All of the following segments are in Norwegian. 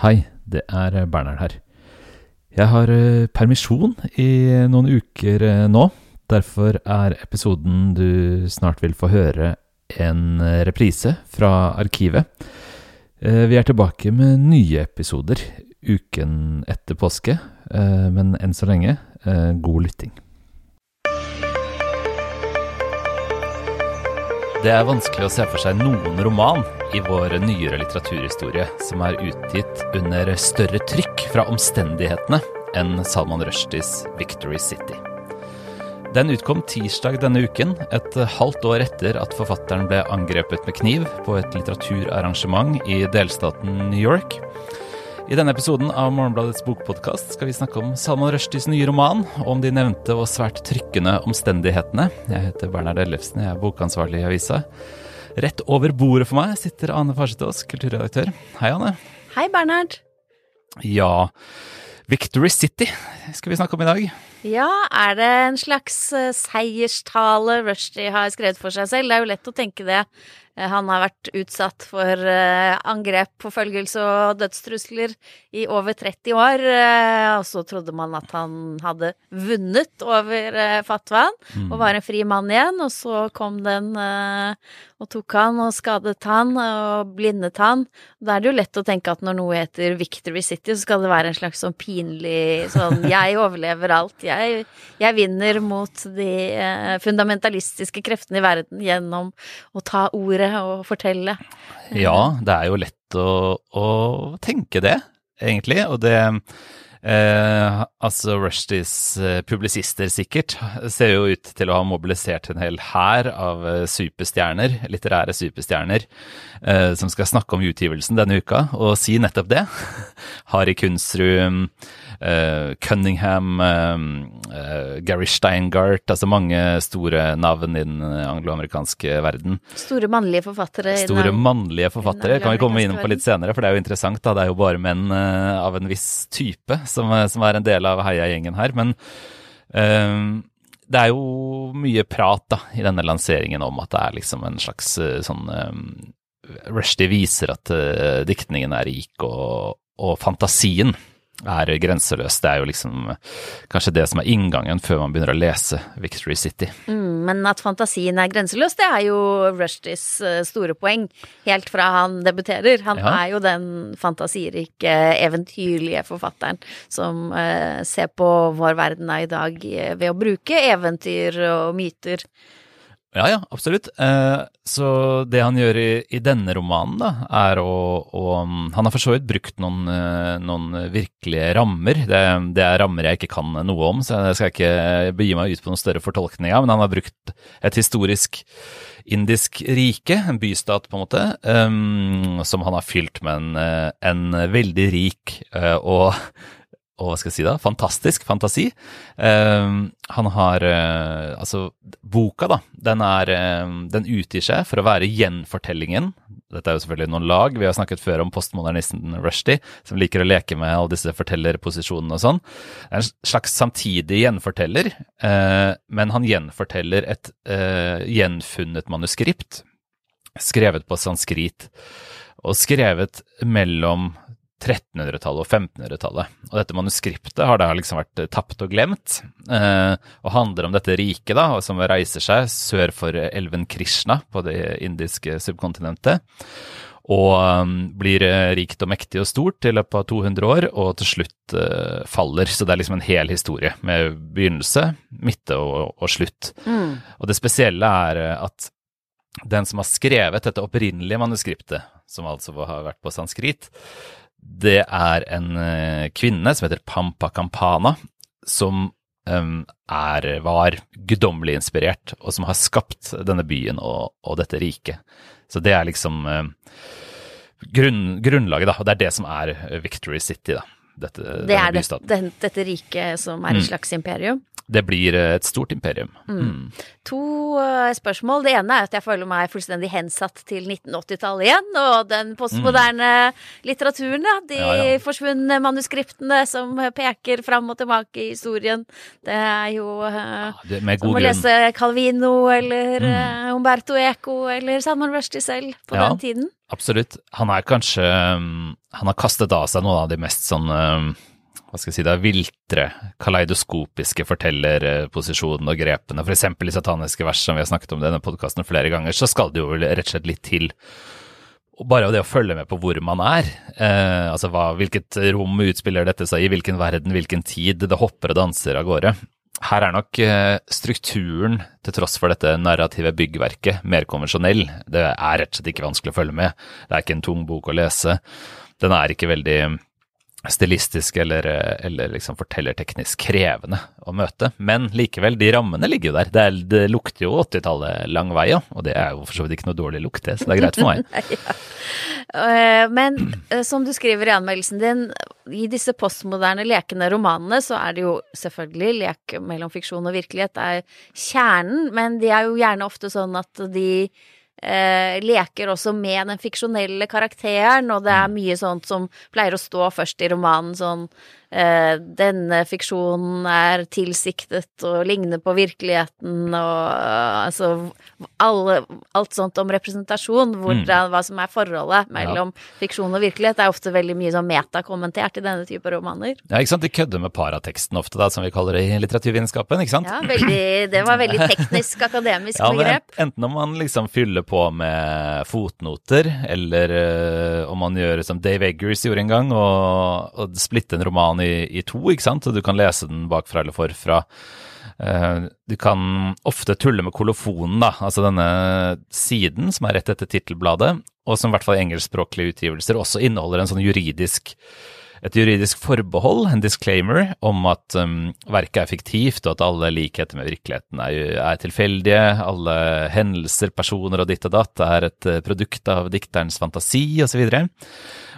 Hei, det er Bernhard her. Jeg har eh, permisjon i noen uker eh, nå. Derfor er episoden du snart vil få høre, en eh, reprise fra arkivet. Vi er tilbake med nye episoder uken etter påske, men enn så lenge, god lytting. Det er vanskelig å se for seg noen roman i vår nyere litteraturhistorie som er utgitt under større trykk fra omstendighetene enn Salman Rushdies 'Victory City'. Den utkom tirsdag denne uken, et halvt år etter at forfatteren ble angrepet med kniv på et litteraturarrangement i delstaten New York. I denne episoden av Morgenbladets bokpodkast skal vi snakke om Salman Rushdies nye roman, og om de nevnte og svært trykkende omstendighetene. Jeg heter Bernhard Ellefsen, jeg er bokansvarlig i avisa. Rett over bordet for meg sitter Ane Farsetås, kulturredaktør. Hei, Ane. Hei, Bernhard. Ja, Victory City skal vi snakke om i dag. Ja, er det en slags eh, seierstale Rushdie har skrevet for seg selv? Det er jo lett å tenke det Eh, han har vært utsatt for eh, angrep, forfølgelse og dødstrusler i over 30 år. Og så trodde man at han hadde vunnet over fatwaen og var en fri mann igjen. Og så kom den og tok han og skadet han og blindet han. Da er det jo lett å tenke at når noe heter Victory City, så skal det være en slags sånn pinlig sånn Jeg overlever alt. Jeg, jeg vinner mot de fundamentalistiske kreftene i verden gjennom å ta ordet og fortelle. Ja, det er jo lett å, å tenke det, egentlig. Og det eh, Altså, Rushdies eh, publisister sikkert ser jo ut til å ha mobilisert en hel hær av eh, superstjerner, litterære superstjerner, eh, som skal snakke om utgivelsen denne uka, og si nettopp det. Harry Kunzrud uh, Cunningham, uh, Gary Steingart, altså mange store navn i den angloamerikanske verden. Store mannlige forfattere. Store mannlige forfattere kan vi komme inn på litt senere, for det er jo interessant. da, Det er jo bare menn av en viss type som, som, er en del av heiagjengen her. Men det er jo mye prat da, i denne lanseringen om at det er liksom en slags sånn um, Rushdie viser at uh, diktningen er rik, og, og fantasien er grenseløs. Det er jo liksom kanskje det som er inngangen før man begynner å lese Victory City. Mm, men at fantasien er grenseløs, det er jo Rushdies eh, store poeng. Helt fra han debuterer. Han ja. er jo den fantasirike, eventyrlige forfatteren som uh, ser på vår verden av i dag eh, ved å bruke eventyr og myter ja, ja, absolutt. Eh, så det han gjør i, i denne romanen, da, er å, å Han har for så vidt brukt noen, eh, noen virkelige rammer. Det, det, er rammer jeg ikke kan noe om, så jeg skal ikke begi meg ut på noen større fortolkning av, men han har brukt et historisk indisk rike, en bystat på en måte, um, som han har fylt med en, eh, en veldig rik uh, og og hva skal jeg si da, fantastisk fantasi. Uh, han har uh, Altså, boka, da, den er uh, Den utgir seg for å være gjenfortellingen. Dette er jo selvfølgelig noen lag. Vi har snakket før om postmodernisten Rushdie, som liker å leke med alle disse fortellerposisjonene og sånn. Det er en slags samtidig gjenforteller, eh, men han gjenforteller et gjenfunnet manuskript skrevet på sanskrit og skrevet mellom 1300-tallet og 1500-tallet. Og dette manuskriptet har da liksom vært tapt og glemt, eh, og handler om dette riket da, som reiser seg sør for elven Krishna på det indiske subkontinentet. Og um, blir eh, rikt og mektig og stort i løpet av 200 år, og til slutt uh, faller. Så det er liksom en hel historie med begynnelse, midte og, og slutt. Mm. Og det spesielle er at den som har skrevet dette opprinnelige manuskriptet, som altså har vært på sanskrit, det er en eh, kvinne som heter Pampa Campana, som er, var guddommelig inspirert, og som har skapt denne byen og, og dette riket. Så det er liksom grunn, grunnlaget, da. Og det er det som er Victory City, da. Dette, det er det, det, dette riket som er et mm. slags imperium? Det blir et stort imperium. Mm. To uh, spørsmål. Det ene er at jeg føler meg fullstendig hensatt til 1980-tallet igjen, og den postmoderne mm. litteraturen, ja. De ja, ja. forsvunne manuskriptene som peker fram og tilbake i historien. Det er jo ja, det som å lese Calvino eller mm. uh, Umberto Eco eller Salman Rushdie selv på den tiden. Absolutt. Han er kanskje um, Han har kastet av seg noen av de mest sånn hva skal jeg si, er viltre, kaleidoskopiske fortellerposisjonen og grepene. For eksempel i sataniske vers, som vi har snakket om i denne podkasten flere ganger, så skal det jo rett og slett litt til. Bare det å følge med på hvor man er, eh, altså hva, hvilket rom utspiller dette seg i, hvilken verden, hvilken tid, det hopper og danser av gårde. Her er nok eh, strukturen, til tross for dette narrative byggverket, mer konvensjonell. Det er rett og slett ikke vanskelig å følge med. Det er ikke en tung bok å lese. Den er ikke veldig stilistisk eller, eller liksom fortellerteknisk krevende å møte. Men likevel, de rammene ligger jo der. Det, er, det lukter jo 80-tallet lang vei, ja. Og det er jo for så vidt ikke noe dårlig lukt, det. Så det er greit for meg. ja. Eh, men eh, som du skriver i anmeldelsen din, i disse postmoderne lekende romanene så er det jo selvfølgelig lek mellom fiksjon og virkelighet. Det er kjernen, men de er jo gjerne ofte sånn at de eh, leker også med den fiksjonelle karakteren, og det er mm. mye sånt som pleier å stå først i romanen, sånn denne fiksjonen er tilsiktet og ligner på virkeligheten, og uh, altså alle, alt sånt om representasjon, hvordan, mm. hva som er forholdet mellom ja. fiksjon og virkelighet, det er ofte veldig mye sånn metakommentert i denne type romaner. Ja, ikke sant. De kødder med parateksten ofte, da, som vi kaller det i litteraturvitenskapen, ikke sant? Ja, veldig, det var veldig teknisk, akademisk ja, begrep. Enten om man liksom fyller på med fotnoter, eller øh, om man gjør som Dave Eggers gjorde en gang, og, og splitte en roman i, i, to, ikke sant, du kan lese den bakfra eller forfra. Uh, du kan ofte tulle med kolofonen, da, altså denne siden som er rett etter tittelbladet, og som i hvert fall i engelskspråklige utgivelser også inneholder en sånn juridisk et juridisk forbehold, en disclaimer, om at um, verket er fiktivt, og at alle likheter med virkeligheten er, er, tilfeldige. Alle hendelser, personer og ditt og datt er et uh, produkt av dikterens fantasi, osv.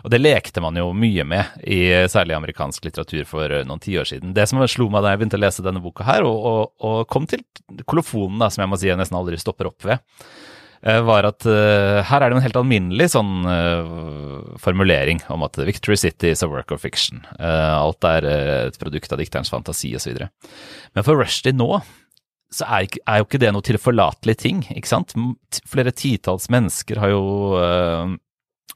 Og det lekte man jo mye med, i særlig amerikansk litteratur for noen tiår siden. Det som slo meg da jeg begynte å lese denne boka her, og, og, og kom til kolofonen, da, som jeg må si jeg nesten aldri stopper opp ved, eh, var at uh, her er det en helt alminnelig sånn uh, formulering om at Victory City is a work of fiction. Alt er et produkt av dikterens fantasi osv. Men for Rushdie nå så er, er, jo ikke det noe tilforlatelig ting, ikke sant? Flere titalls mennesker har jo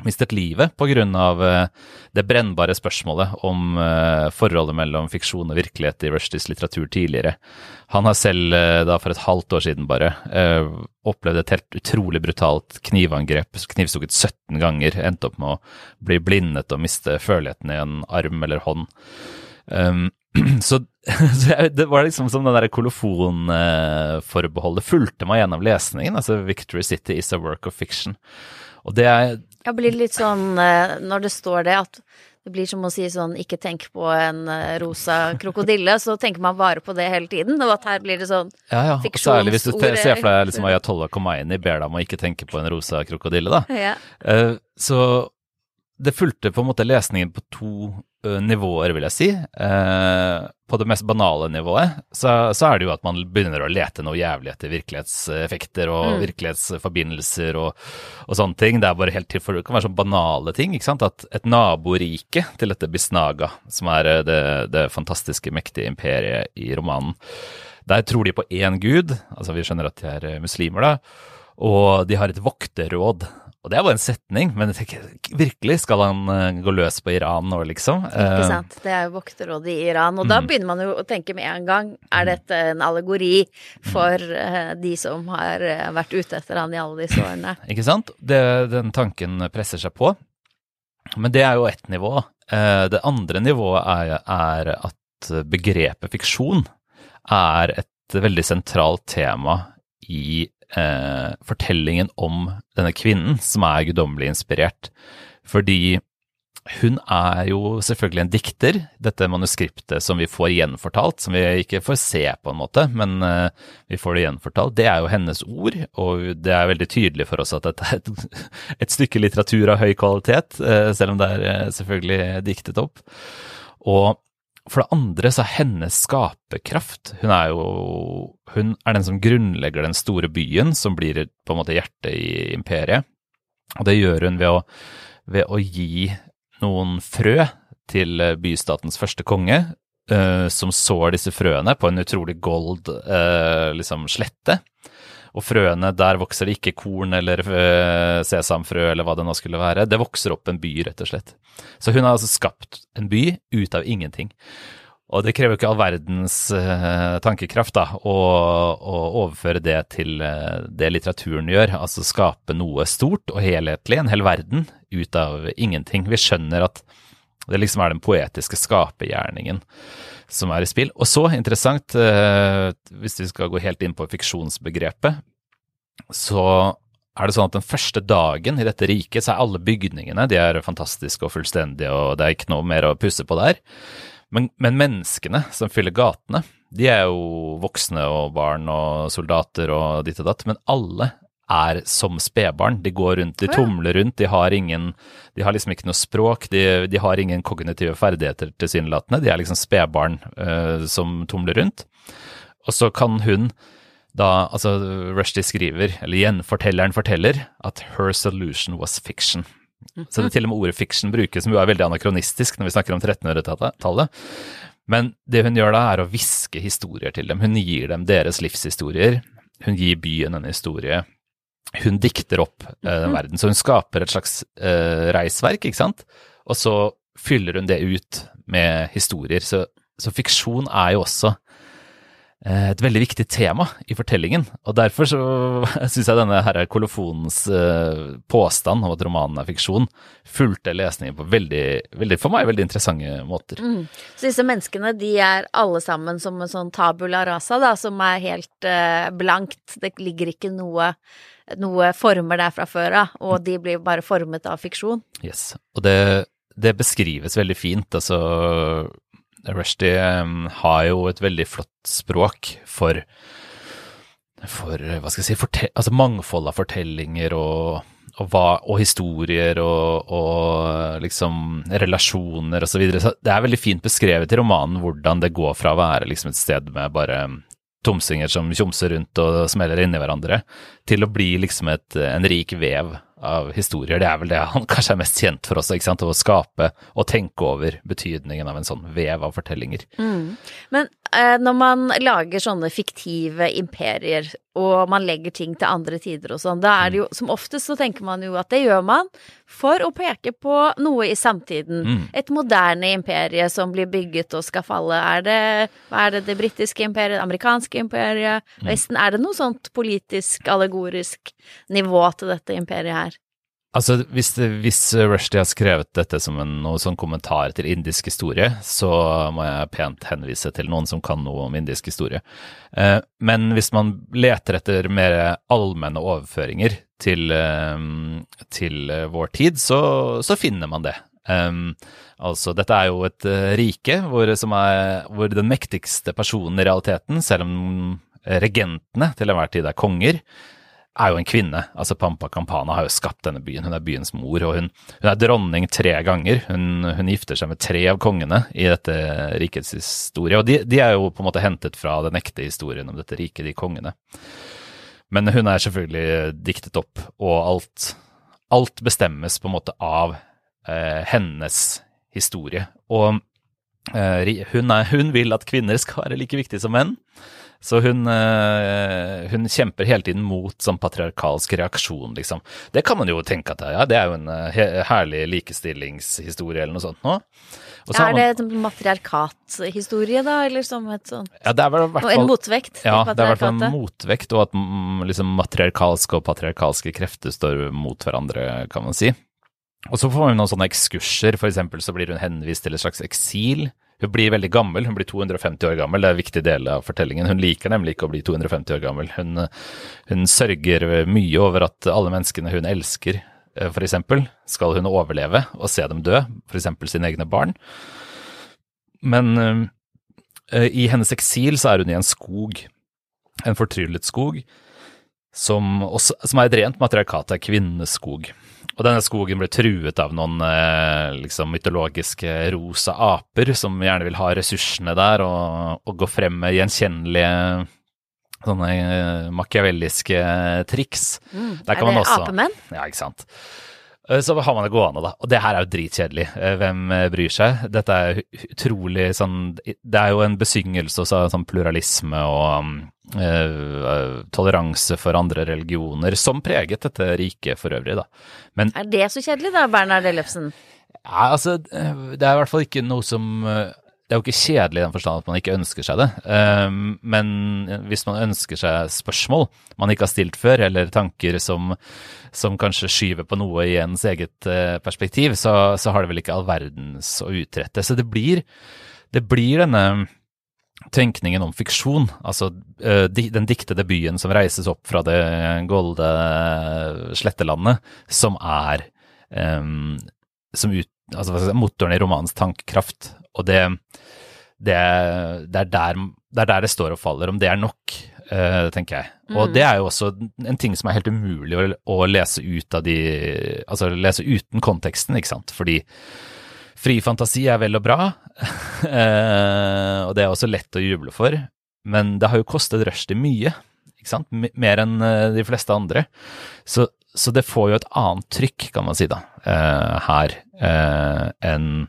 mistet livet pga. Uh, det brennbare spørsmålet om uh, forholdet mellom fiksjon og virkelighet i Rushdies litteratur tidligere. Han har selv, uh, da for et halvt år siden bare, opplevd et helt utrolig brutalt knivangrep. Knivstukket 17 ganger, endte opp med å bli blindet og miste føleligheten i en arm eller hånd. Um, så, det var liksom som det der kolofonforbeholdet fulgte meg gjennom lesningen. Altså 'Victory City is a work of fiction'. Og det er ja, blir litt sånn eh, når det står det, at det blir som å si sånn ikke tenk på en eh, rosa krokodille, så tenker man bare på det hele tiden. Og at her blir det sånn ja, ja. fiksjonsord Særlig hvis du ser for deg liksom Ayatollah Khomeini ber deg om å ikke tenke på en rosa krokodille, da. Ja. Uh, så det fulgte på en måte lesningen på to nivåer, vil jeg si. Eh, på det mest banale nivået så, så, er det jo at man begynner å lete noe jævlig etter virkelighetseffekter og mm. virkelighetsforbindelser og, og, sånne ting. Det er bare helt til for, det kan være sånn banale ting. ikke sant? At et naborike til dette Bisnaga, som er det, det fantastiske, mektige imperiet i romanen, der tror de på én gud, altså vi skjønner at de er muslimer, da, og de har et vokterråd og det er bare en setning, men jeg tenker, virkelig, skal han uh, gå løs på Iran nå, liksom? Ikke eh, sant. Det er jo vokterrådet i Iran. Og mm. da begynner man jo å tenke med en gang, er mm. dette en allegori for uh, de som har vært ute etter han i alle disse årene? Ikke sant. Det, den tanken presser seg på. Men det er jo ett nivå. Det andre nivået er, er at begrepet fiksjon er et veldig sentralt tema i eh, fortellingen om denne kvinnen, som er guddommelig inspirert. Fordi hun er jo selvfølgelig en dikter, dette manuskriptet som vi får gjenfortalt, som vi ikke får se på en måte, men uh, vi får det gjenfortalt. Det er jo hennes ord, og det er veldig tydelig for oss at dette er et, et stykke litteratur av høy kvalitet, uh, selv om det er uh, selvfølgelig diktet opp. Og for det andre så er hennes skaperkraft Hun er jo Hun er den som grunnlegger den store byen, som blir på en måte hjertet i imperiet. Og det gjør hun ved å, ved å gi noen frø til bystatens første konge, uh, som sår disse frøene på en utrolig gold uh, liksom slette. Og frøene, der vokser det ikke korn eller øh, sesamfrø eller hva det nå skulle være. Det vokser opp en by, rett og slett. Så hun har altså skapt en by ut av ingenting. Og det krever jo ikke all verdens uh, tankekraft da, å, å, overføre det til uh, det litteraturen gjør, altså skape noe stort og helhetlig, en hel verden, ut av ingenting. Vi skjønner at det liksom er den poetiske skapergjerningen som er i spill. Og så interessant, uh, hvis vi skal gå helt inn på fiksjonsbegrepet, så er det sånn at den første dagen i dette riket, så er alle bygningene de er fantastiske og fullstendige, og det er ikke noe mer å pusse på der. Men, men, menneskene som fyller gatene, de er jo voksne og barn og soldater og ditt og datt, men alle er som spedbarn. De går rundt, de tumler rundt, de har ingen De har liksom ikke noe språk, de, de har ingen kognitive ferdigheter tilsynelatende. De er liksom spedbarn uh, som tumler rundt. Og så kan hun da Altså, Rushdie skriver, eller gjenfortelleren forteller, at her solution was fiction. Så det er til og med ordet fiction brukes, som jo er veldig anakronistisk når vi snakker om 1300-tallet. Men det hun gjør da, er å hviske historier til dem. Hun gir dem deres livshistorier. Hun gir byen en historie. Hun dikter opp eh, den verden. Så hun skaper et slags eh, reisverk, ikke sant. Og så fyller hun det ut med historier. Så, så fiksjon er jo også et veldig viktig tema i fortellingen. Og derfor så syns jeg denne her kolofonens eh, påstand om at romanen er fiksjon, fulgte lesningen på veldig, veldig, for meg veldig interessante måter. Mm. Så disse menneskene de er alle sammen som en sånn tabula rasa, da, som er helt eh, blankt. Det ligger ikke noe, noe former der fra før av, og de blir bare formet av fiksjon. Yes, og det, det beskrives veldig fint. altså Rushdie har jo et veldig flott språk for, for hva skal jeg si, altså mangfold av fortellinger og, og, hva, og historier og, og, liksom relasjoner osv. Så, videre. så det er veldig fint beskrevet i romanen hvordan det går fra å være liksom et sted med bare tomsinger som tjomser rundt og smeller inni hverandre, til å bli liksom et, en rik vev av historier. Det er vel det han kanskje er mest kjent for også, ikke sant? å skape og tenke over betydningen av en sånn vev av fortellinger. Mm. Men når man lager sånne fiktive imperier, og man legger ting til andre tider og sånn, da er det jo som oftest så tenker man jo at det gjør man for å peke på noe i samtiden. Mm. Et moderne imperie som blir bygget og skal falle. Er det, hva er det, det britiske imperiet, det amerikanske imperiet, mm. Vesten? Er det noe sånt politisk, allegorisk nivå til dette imperiet her? Altså, hvis, hvis Rushdie har skrevet dette som en noe sånn kommentar til indisk historie, så må jeg pent henvise til noen som kan noe om indisk historie. Eh, men hvis man leter etter mer allmenne overføringer til, eh, til vår tid, så, så, finner man det. Um, altså, dette er jo et uh, rike hvor, er, hvor den mektigste personen i realiteten, selv om regentene til enhver tid er konger, er jo en kvinne. Altså Pampa Campana har jo skapt denne byen. Hun er byens mor, og hun, hun er dronning tre ganger. Hun, hun, gifter seg med tre av kongene i dette rikets historie. Og de, de, er jo på en måte hentet fra den ekte historien om dette riket, de kongene. Men hun er selvfølgelig diktet opp, og alt, alt bestemmes på en måte av eh, hennes historie. Og hun, er, hun vil at kvinner skal være like viktige som menn. Så hun, eh, hun, kjemper hele tiden mot sånn patriarkalsk reaksjon, liksom. Det kan man jo tenke at ja, det er jo en eh, herlig likestillingshistorie eller noe sånt nå. Er det en matriarkathistorie, da, eller som et sånt ja, det er vel hvert fall, En motvekt? Ja, det er i hvert fall en motvekt, og at liksom, matriarkalske og patriarkalske krefter står mot hverandre, kan man si. Og så får vi noen sånne ekskurser, eksempel så blir hun henvist til et slags eksil hun blir veldig gammel, hun blir 250 år gammel, det er en viktig del av fortellingen. Hun liker nemlig ikke å bli 250 år gammel. Hun, hun sørger mye over at alle menneskene hun elsker, eh, f.eks., skal hun overleve og se dem dø, f.eks. sine egne barn. Men uh, i hennes eksil så er hun i en skog, en fortryllet skog, som, også, som er et rent matriarkat, er kvinneskog. Og denne skogen ble truet av noen eh, liksom mytologiske rosa aper som gjerne vil ha ressursene der og, og gå frem med gjenkjennelige sånne eh, machiavelliske triks. Mm. er det også, apemenn? Ja, ikke sant. Eh, så har man det gående, da. Og det her er jo dritkjedelig. Hvem bryr seg? Dette er utrolig sånn Det er jo en besyngelse av sånn pluralisme og uh, toleranse for andre religioner, som preget dette riket for øvrig, da. Men Er det så kjedelig, da, Bernhard Ellefsen? Ja, altså, det er i hvert fall ikke noe som det er jo ikke kjedelig i den forstand at man ikke ønsker seg det. Men hvis man ønsker seg spørsmål man ikke har stilt før, eller tanker som, som kanskje skyver på noe i ens eget perspektiv, så, så har det vel ikke all verdens å utrette. Så det blir, det blir denne tenkningen om fiksjon, altså uh, den diktede byen som reises opp fra det golde slettelandet, som er um, som ut, altså, motoren i romanens tankekraft. Og det, det, det, er der, det, er der, det står og faller, om det er nok, uh, tenker jeg. Og mm. det er jo også en ting som er helt umulig å, å lese ut av de Altså lese uten konteksten, ikke sant. Fordi Fri fantasi er vel og bra, eh, og det er også lett å juble for, men det har jo kostet Rushdie mye, ikke sant? mer enn eh, de fleste andre. Så, så, det får jo et annet trykk, kan man si, da, eh, her enn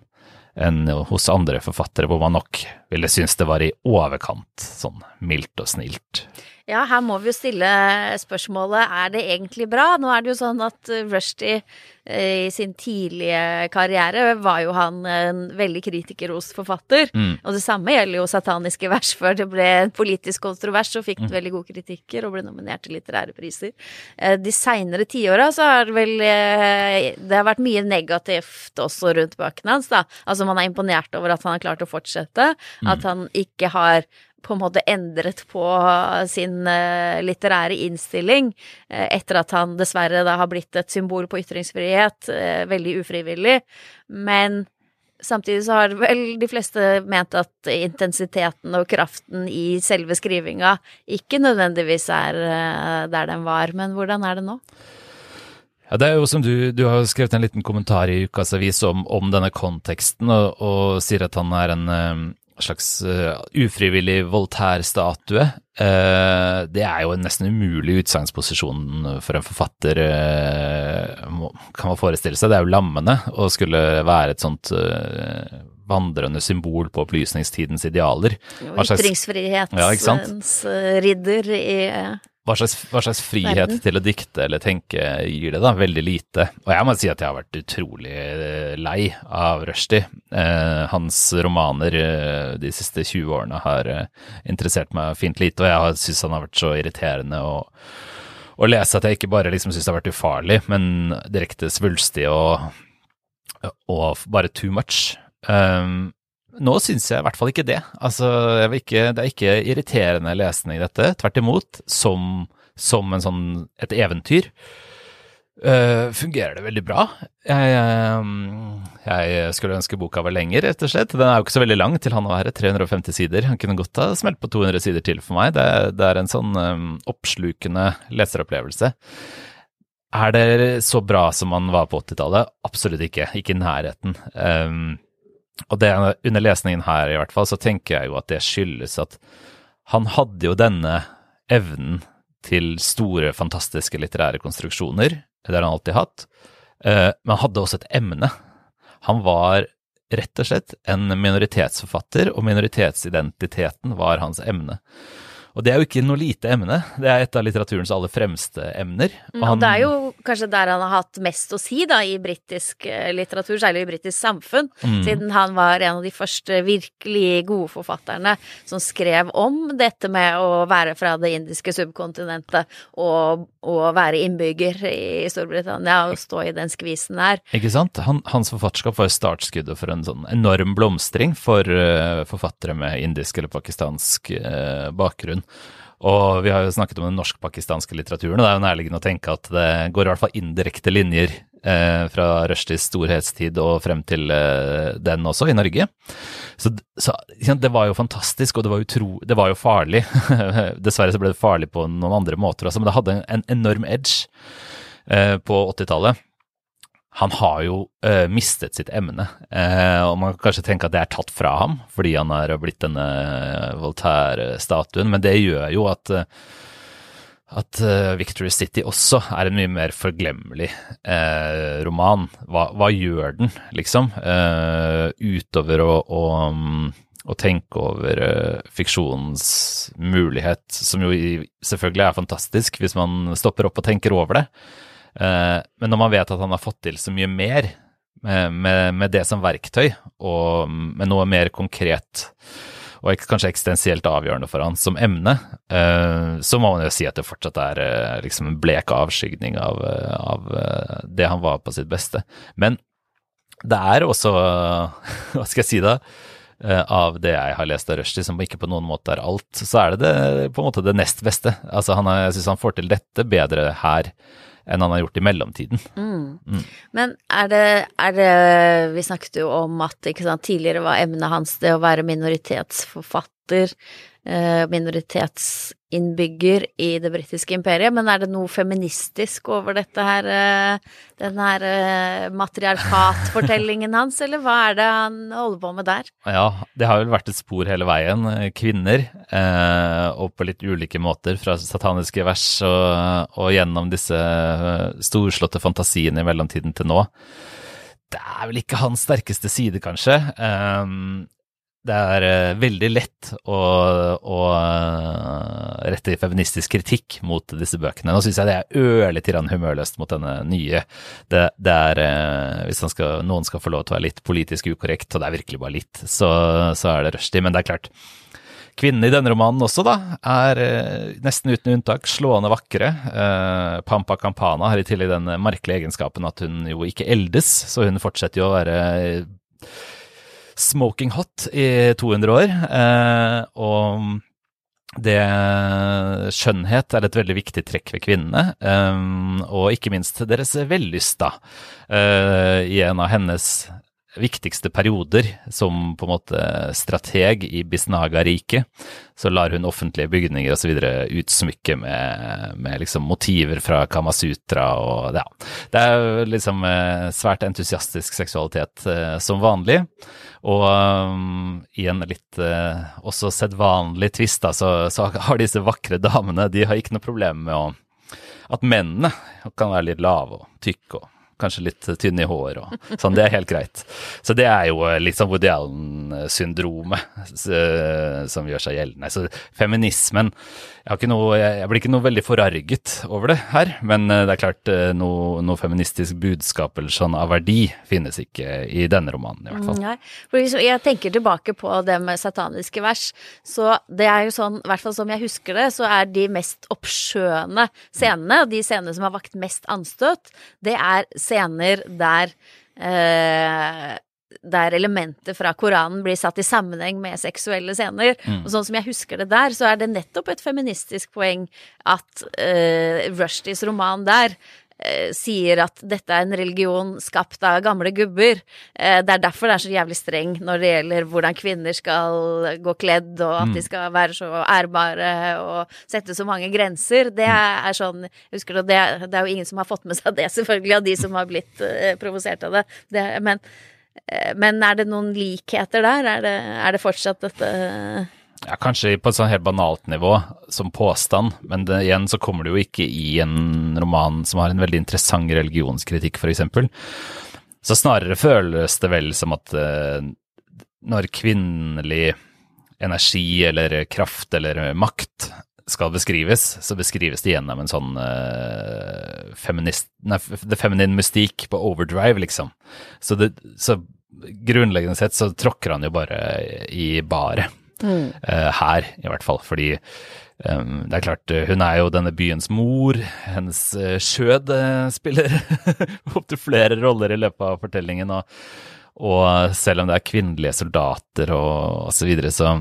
enn hos andre forfattere, hvor man nok ville synes det var i overkant, sånn mildt og snilt. Ja, her må vi jo stille spørsmålet er det egentlig bra? Nå er det jo sånn at Rushdie eh, i sin tidlige karriere var jo han en veldig kritikerrost forfatter. Mm. Og det samme gjelder jo sataniske vers før det ble en politisk kontrovers så fikk mm. veldig gode kritikker og ble nominert til litterære priser. Eh, de seinere tiåra så har det vel eh, Det har vært mye negativt også rundt bøkene hans, da. Altså man er imponert over at han har klart å fortsette. Mm. At han ikke har på en måte endret på sin uh, litterære innstilling uh, etter at han dessverre da har blitt et symbol på ytringsfrihet, uh, veldig ufrivillig. Men samtidig så har vel de fleste ment at intensiteten og kraften i selve skrivinga ikke nødvendigvis er der den var. Men hvordan er det nå? Ja, det er jo som du, du har skrevet en liten kommentar i Ukas Avis om, om denne konteksten, og, og, sier at han er en slags uh, ufrivillig Voltaire-statue. Uh, det er jo en nesten umulig utsagnsposisjon for en forfatter, uh, kan man forestille seg. Det er jo lammende å skulle være et sånt vandrende symbol på opplysningstidens idealer. Ytringsfrihetens ja, ridder i hva slags, hva slags, frihet Verden. til å dikte eller tenke gir det, da? Veldig lite. Og jeg må si at jeg har vært utrolig eh, lei av Rushdie. Eh, hans romaner eh, de siste 20 årene har eh, interessert meg fint lite, og jeg syns han har vært så irriterende å, å lese at jeg ikke bare liksom syns det har vært ufarlig, men direkte svulstig og, og bare too much. Um, nå syns jeg i hvert fall ikke det. Altså, ikke, det er ikke irriterende lesning, dette. Tvert imot, som, som sånn, et eventyr. Uh, fungerer det veldig bra. Jeg, uh, jeg, skulle ønske boka var lenger, rett og slett. Den er jo ikke så veldig lang til han å være 350 sider. Han kunne godt ha smelt på 200 sider til for meg. Det, det er en sånn um, oppslukende leseropplevelse. Er det så bra som man var på 80-tallet? Absolutt ikke. Ikke i nærheten. Um, og det, under lesningen her, i hvert fall, så tenker jeg jo at det skyldes at han hadde jo denne evnen til store, fantastiske litterære konstruksjoner. Det har han alltid hatt. Eh, men han hadde også et emne. Han var rett og slett en minoritetsforfatter, og minoritetsidentiteten var hans emne. Og det er jo ikke noe lite emne, det er et av litteraturens aller fremste emner. Og, han, og det er jo kanskje der han har hatt mest å si, da, i britisk eh, litteratur, særlig i britisk samfunn, mm. siden han var en av de første virkelig gode forfatterne som skrev om dette med å være fra det indiske subkontinentet og, og være innbygger i Storbritannia og stå i den skvisen der. Ikke sant? Han, hans forfatterskap var startskuddet for en sånn enorm blomstring for uh, forfattere med indisk eller pakistansk uh, bakgrunn. Og vi har jo snakket om den norsk-pakistanske litteraturen, og det er jo nærliggende å tenke at det går i hvert fall indirekte linjer eh, fra Rushdies storhetstid og frem til eh, den også, i Norge. Så, så det var jo fantastisk, og det var, utro, det var jo farlig. Dessverre så ble det farlig på noen andre måter også, men det hadde en enorm edge eh, på 80-tallet. Han har jo uh, mistet sitt emne, Uh, og man kan kanskje tenke at det er tatt fra ham fordi han har blitt denne Voltaire-statuen, men det gjør jo at eh, at uh, Victory City også er en mye mer forglemmelig roman. Hva, hva, gjør den, liksom? Utover å, å, å, tenke over fiksjonens mulighet, som jo selvfølgelig er fantastisk hvis man stopper opp og tenker over det. Men når man vet at han har fått til så mye mer med, med, med det som verktøy, og med noe mer konkret og kanskje eksistensielt avgjørende for han som emne, uh, så må man jo si at det fortsatt er liksom en blek avskygning av, av det han var på sitt beste. Men det er også, hva skal jeg si da, av det jeg har lest av Rushdie, som ikke på noen måte er alt, så er det, det på en måte det nest beste. Altså han jeg syns han får til dette bedre her enn han har gjort i mellomtiden. Mm. Mm. Men er det, er det, Vi snakket jo om at sant, tidligere var emnet hans det å være minoritetsforfatter, eh, minoritetsinnbygger i det britiske imperiet, men er det noe feministisk over dette her, eh, den her eh, matriarkatfortellingen hans, eller hva er det han holder på med der? Ja, det har vel vært et spor hele veien. Kvinner, og på litt ulike måter, fra sataniske vers og, og gjennom disse storslåtte fantasiene i mellomtiden til nå. Det er vel ikke hans sterkeste side, kanskje. Um, det er uh, veldig lett å, å uh, rette feministisk kritikk mot disse bøkene. Nå syns jeg det er ørlite grann humørløst mot denne nye. Det, det er uh, Hvis skal, noen skal få lov til å være litt politisk ukorrekt, og det er virkelig bare litt, så, så er det rushtid. Men det er klart. Kvinnene i denne romanen også, da, er nesten uten unntak slående vakre. Pampa Campana har i tillegg den merkelige egenskapen at hun jo ikke eldes, så hun fortsetter jo å være smoking hot i 200 år. Eh, og det skjønnhet er et veldig viktig trekk ved kvinnene, um, og ikke minst deres vellysta. Uh, I en av hennes viktigste perioder som på en måte strateg i Bisnaga-riket, så lar hun offentlige bygninger osv. utsmykke med, med liksom motiver fra Kamasutra og ja. Det er liksom svært entusiastisk seksualitet uh, som vanlig. Og um, i en litt uh, også sedvanlig tvist, da, så, så, har disse vakre damene de har ikke noe problem med å, at mennene kan være litt lave og tykke og kanskje litt tynn i hår og sånn. Det er helt greit. Så det er jo litt sånn Woody Allen-syndromet som gjør seg gjeldende. Så feminismen jeg, noe, jeg, blir ikke noe veldig forarget over det her, men eh, det er klart eh, noe, noe feministisk budskap eller sånn av verdi finnes ikke i denne romanen, i hvert fall. Nei, for jeg tenker tilbake på det med sataniske vers, så det er jo sånn, i hvert fall som jeg husker det, så er de mest oppskjønne scenene, og de scenene som har vakt mest anstøt, det er scener der eh, der elementer fra Koranen blir satt i sammenheng med seksuelle scener. Mm. Og sånn som jeg husker det der, så er det nettopp et feministisk poeng at uh, Rushdies roman der sier at dette er en religion skapt av gamle gubber. Uh, det er derfor det er så jævlig streng når det gjelder hvordan kvinner skal gå kledd, og at mm. de skal være så ærbare og sette så mange grenser. Det er, er sånn Husker du, det, det, er jo ingen som har fått med seg det, selvfølgelig, av de som har blitt provosert av det. det men Eh, men er det noen likheter der? Er det, er det fortsatt dette ja, Kanskje på et sånn helt banalt nivå, som påstand, men det, igjen så kommer det jo ikke i en roman som har en veldig interessant religionskritikk, f.eks. Så snarere føles det vel som at uh, når kvinnelig energi eller kraft eller makt skal beskrives, så beskrives det gjennom en sånn uh, feminist... Nei, The Feminine Mystique på overdrive, liksom. Så, det, så grunnleggende sett så tråkker han jo bare i baret. Mm. Uh, her, i hvert fall. Fordi um, det er klart, hun er jo denne byens mor. Hennes uh, skjød spiller opptil flere roller i løpet av fortellingen. Og, og selv om det er kvinnelige soldater og osv., så, videre, så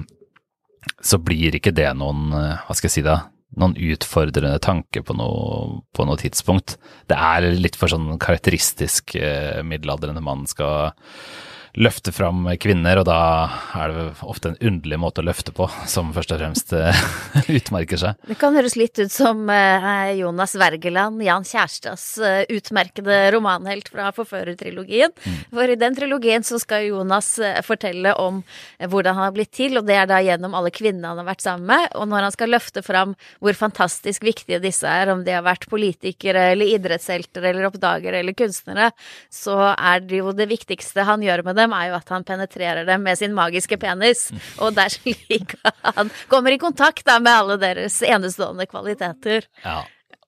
så blir ikke det noen, eh, hva skal jeg si da, noen utfordrende tanke på noe, på noe tidspunkt. Det er litt for sånn karakteristisk eh, middelaldrende mann skal løfte fram kvinner, og da er det ofte en underlig måte å løfte på, som først og fremst eh, utmerker seg. Det kan høres litt ut som eh, Jonas Wergeland, Jan Kjærstads eh, utmerkede romanhelt fra Forførertrilogien. Mm. For i den trilogien så skal Jonas fortelle om hvordan han har blitt til, og det er da gjennom alle kvinnene han har vært sammen med. Og når han skal løfte fram hvor fantastisk viktige disse er, om de har vært politikere eller idrettshelter eller oppdagere eller kunstnere, så er det jo det viktigste han gjør med dem dem, er jo at han penetrerer dem med sin magiske penis. Og det er slik han kommer i kontakt da, med alle deres enestående kvaliteter. Ja.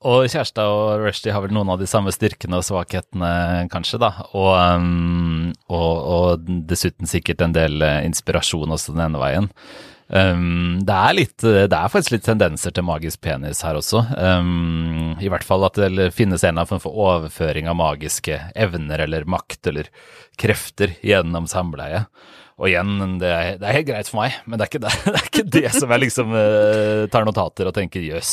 Og Kjærstad og Rushdie har vel noen av de samme styrkene og svakhetene, kanskje, da. Og, um, og, og dessuten sikkert en del eh, inspirasjon også den ene veien. Um, det, er litt, det er faktisk litt tendenser til magisk penis her også. Um, I hvert fall at det finnes en eller annen form for overføring av magiske evner eller makt eller krefter gjennom samleie. Og igjen, det er, det er, helt greit for meg, men det er ikke det, det, er ikke det som jeg liksom uh, tar notater og tenker jøss,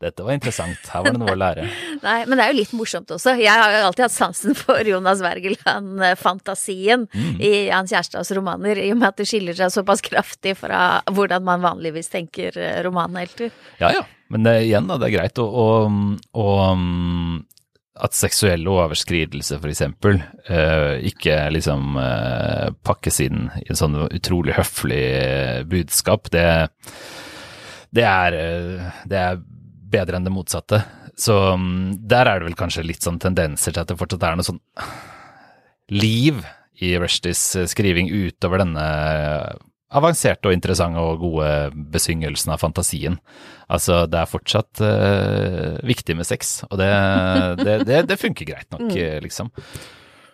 dette var interessant, her var det noe å lære. Nei, men det er jo litt morsomt også. Jeg har jo alltid hatt sansen for Jonas Wergeland-fantasien mm. i Jan Kjærstads romaner, i og med at det skiller seg såpass kraftig fra hvordan man vanligvis tenker eh, romanhelter. Ja ja, men det, igjen, da, det er greit å, å, å at seksuelle overskridelser f.eks. eksempel, ikke liksom uh, pakkes inn i en sånn utrolig høflig uh, budskap, det, det, er, det er bedre enn det motsatte. Så um, der er det vel kanskje litt sånn tendenser til at det fortsatt er noe sånn liv i Rushdies skriving utover denne avanserte og interessante og gode besyngelsen av fantasien. Altså, det er fortsatt uh, viktig med sex, og det, det, det, det funker greit nok, mm. liksom.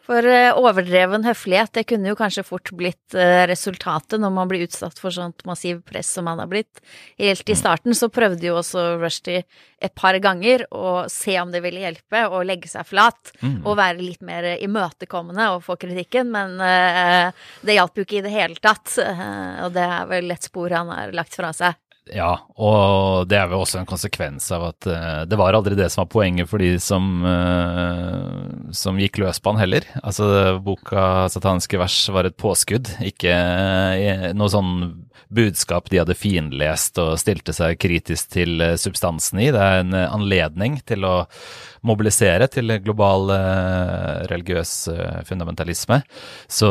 For eh, overdreven høflighet, det kunne jo kanskje fort blitt eh, resultatet når man blir utsatt for sånt massiv press som man har blitt. Helt i mm. starten så prøvde jo også Rushdie et par ganger å se om det ville hjelpe, å legge seg flat mm. og være litt mer imøtekommende og få kritikken, men uh, det hjalp jo ikke i det hele tatt. Uh, og det er vel et spor han har lagt fra seg. Ja, og det er vel også en konsekvens av at uh, det var aldri det som var poenget for de som, uh, som gikk løs på han heller. Altså, boka 'Sataniske vers' var et påskudd, ikke uh, noe sånn budskap de hadde finlest og stilte seg kritisk til substansen i. Det er en anledning til å mobilisere til global religiøs fundamentalisme. Så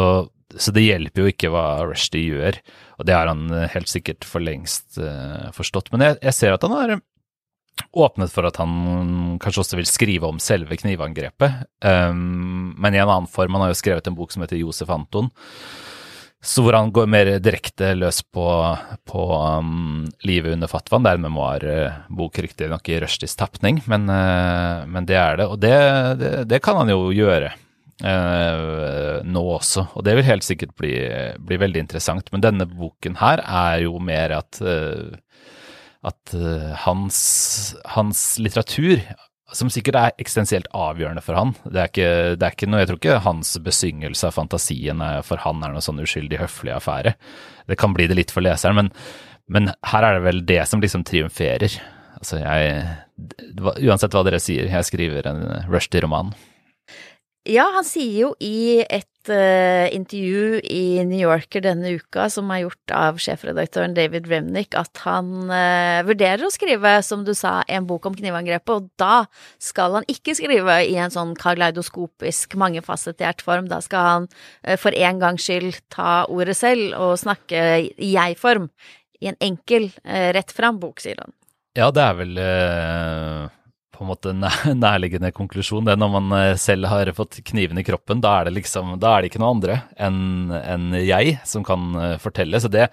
så det hjelper jo ikke hva Rushdie gjør, og det har han eh, helt sikkert for lengst uh, forstått. Men jeg, jeg, ser at han har åpnet for at han kanskje også vil skrive om selve knivangrepet, um, men i en annen form. Han har jo skrevet en bok som heter Josef Anton. Så hvor han går mer direkte løs på, på um, livet under fatwaen. Det er en memoarbok, riktignok i Rushdies tapning, men, uh, men, det er det. Og det, det, det kan han jo gjøre eh, nå også, og det vil helt sikkert bli, bli, veldig interessant. Men denne boken her er jo mer at, eh, at uh, hans, hans, litteratur, som sikkert er eksistensielt avgjørende for han det er, ikke, det er ikke noe, Jeg tror ikke hans besyngelse av fantasien for han er noe sånn uskyldig høflig affære. Det kan bli det litt for leseren, men, men her er det vel det som liksom triumferer. Altså jeg Uansett hva dere sier, jeg skriver en Rushdie-roman. Ja, han sier jo i et uh, intervju i New Yorker denne uka, som er gjort av sjefredaktøren David Remnick, at han uh, vurderer å skrive, som du sa, en bok om knivangrepet, og da skal han ikke skrive i en sånn kaleidoskopisk, mangefasettert form. Da skal han uh, for en gangs skyld ta ordet selv og snakke i jeg-form. I en enkel, rett fram-bok, sier han. Ja, det er vel på en måte nærliggende konklusjon. Det er når man eh, selv har fått kniven i kroppen, da er det liksom, da er det ikke noe andre enn en jeg som kan eh, fortelle. Så det,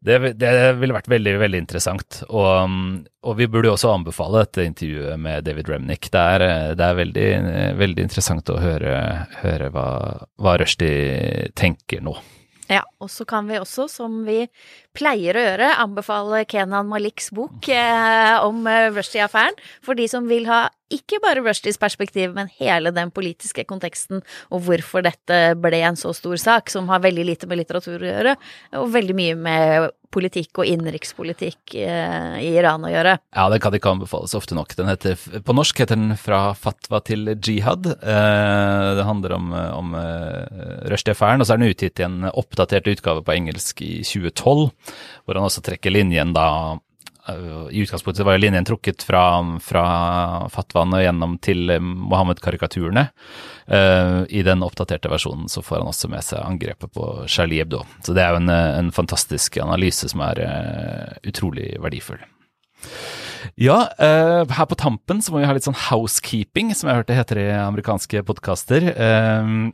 det, det ville vært veldig, veldig interessant. Og, og, vi burde jo også anbefale dette intervjuet med David Remnick. Det er, det er veldig, veldig, interessant å høre, høre hva, hva Rushdie tenker nå. Ja, og så kan vi også, som vi pleier å gjøre, anbefale Kenan Maliks bok eh, om eh, Rushdie-affæren. For de som vil ha ikke bare Rushdies perspektiv, men hele den politiske konteksten, og hvorfor dette ble en så stor sak, som har veldig lite med litteratur å gjøre, og veldig mye med politikk og innenrikspolitikk eh, i Iran å gjøre. Ja, det kan ikke anbefales ofte nok. Den heter, på norsk heter den 'Fra fatwa til jihad'. Eh, det handler om, om uh, Rushdie-affæren, og så er den utgitt i en oppdatert utgave på engelsk i 2012, hvor han også trekker linjen da i utgangspunktet var linjen trukket fra, fra fatwaen og gjennom til Mohammed-karikaturene. Uh, I den oppdaterte versjonen så får han også med seg angrepet på Charlie Hebdo. Så det er jo en, en fantastisk analyse som er utrolig verdifull. Ja, uh, her på tampen så må vi ha litt sånn housekeeping, som jeg hørte heter i amerikanske podkaster. Uh,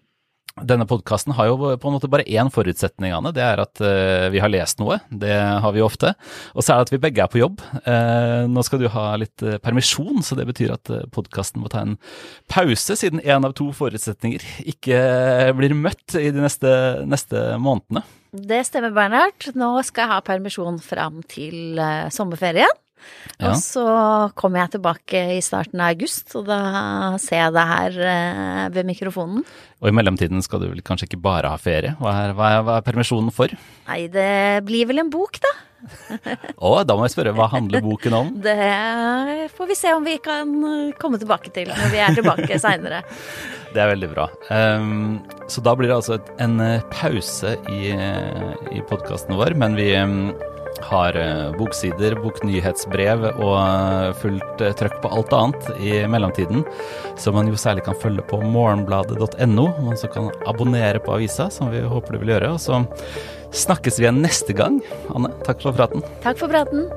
denne podkasten har jo på en måte bare én forutsetning, Anne. Det er at uh, vi har lest noe. Det har vi ofte. Og så er det at vi begge er på jobb. Uh, nå skal du ha litt uh, permisjon, så det betyr at uh, podkasten må ta en pause, siden én av to forutsetninger ikke blir møtt i de neste, neste månedene. Det stemmer, Bernhard. Nå skal jeg ha permisjon fram til sommerferien. Ja. Og så kommer jeg tilbake i starten av august, og da ser jeg deg her eh, ved mikrofonen. Og i mellomtiden skal du vel kanskje ikke bare ha ferie? Hva er, hva er, hva er permisjonen for? Nei, det blir vel en bok, da. Å, da må jeg spørre, hva handler boken om? Det får vi se om vi kan komme tilbake til når vi er tilbake seinere. Det er veldig bra. Um, så da blir det altså et, en eh, pause i, i podkasten vår, men vi um, har uh, boksider, boknyhetsbrev og uh, fullt uh, trøkk på alt annet i mellomtiden, som man jo særlig kan følge på morgenbladet.no. Man så kan abonnere på avisa, som vi håper du vil gjøre. Og så snakkes vi igjen neste gang. Anne, takk for praten. Takk for praten.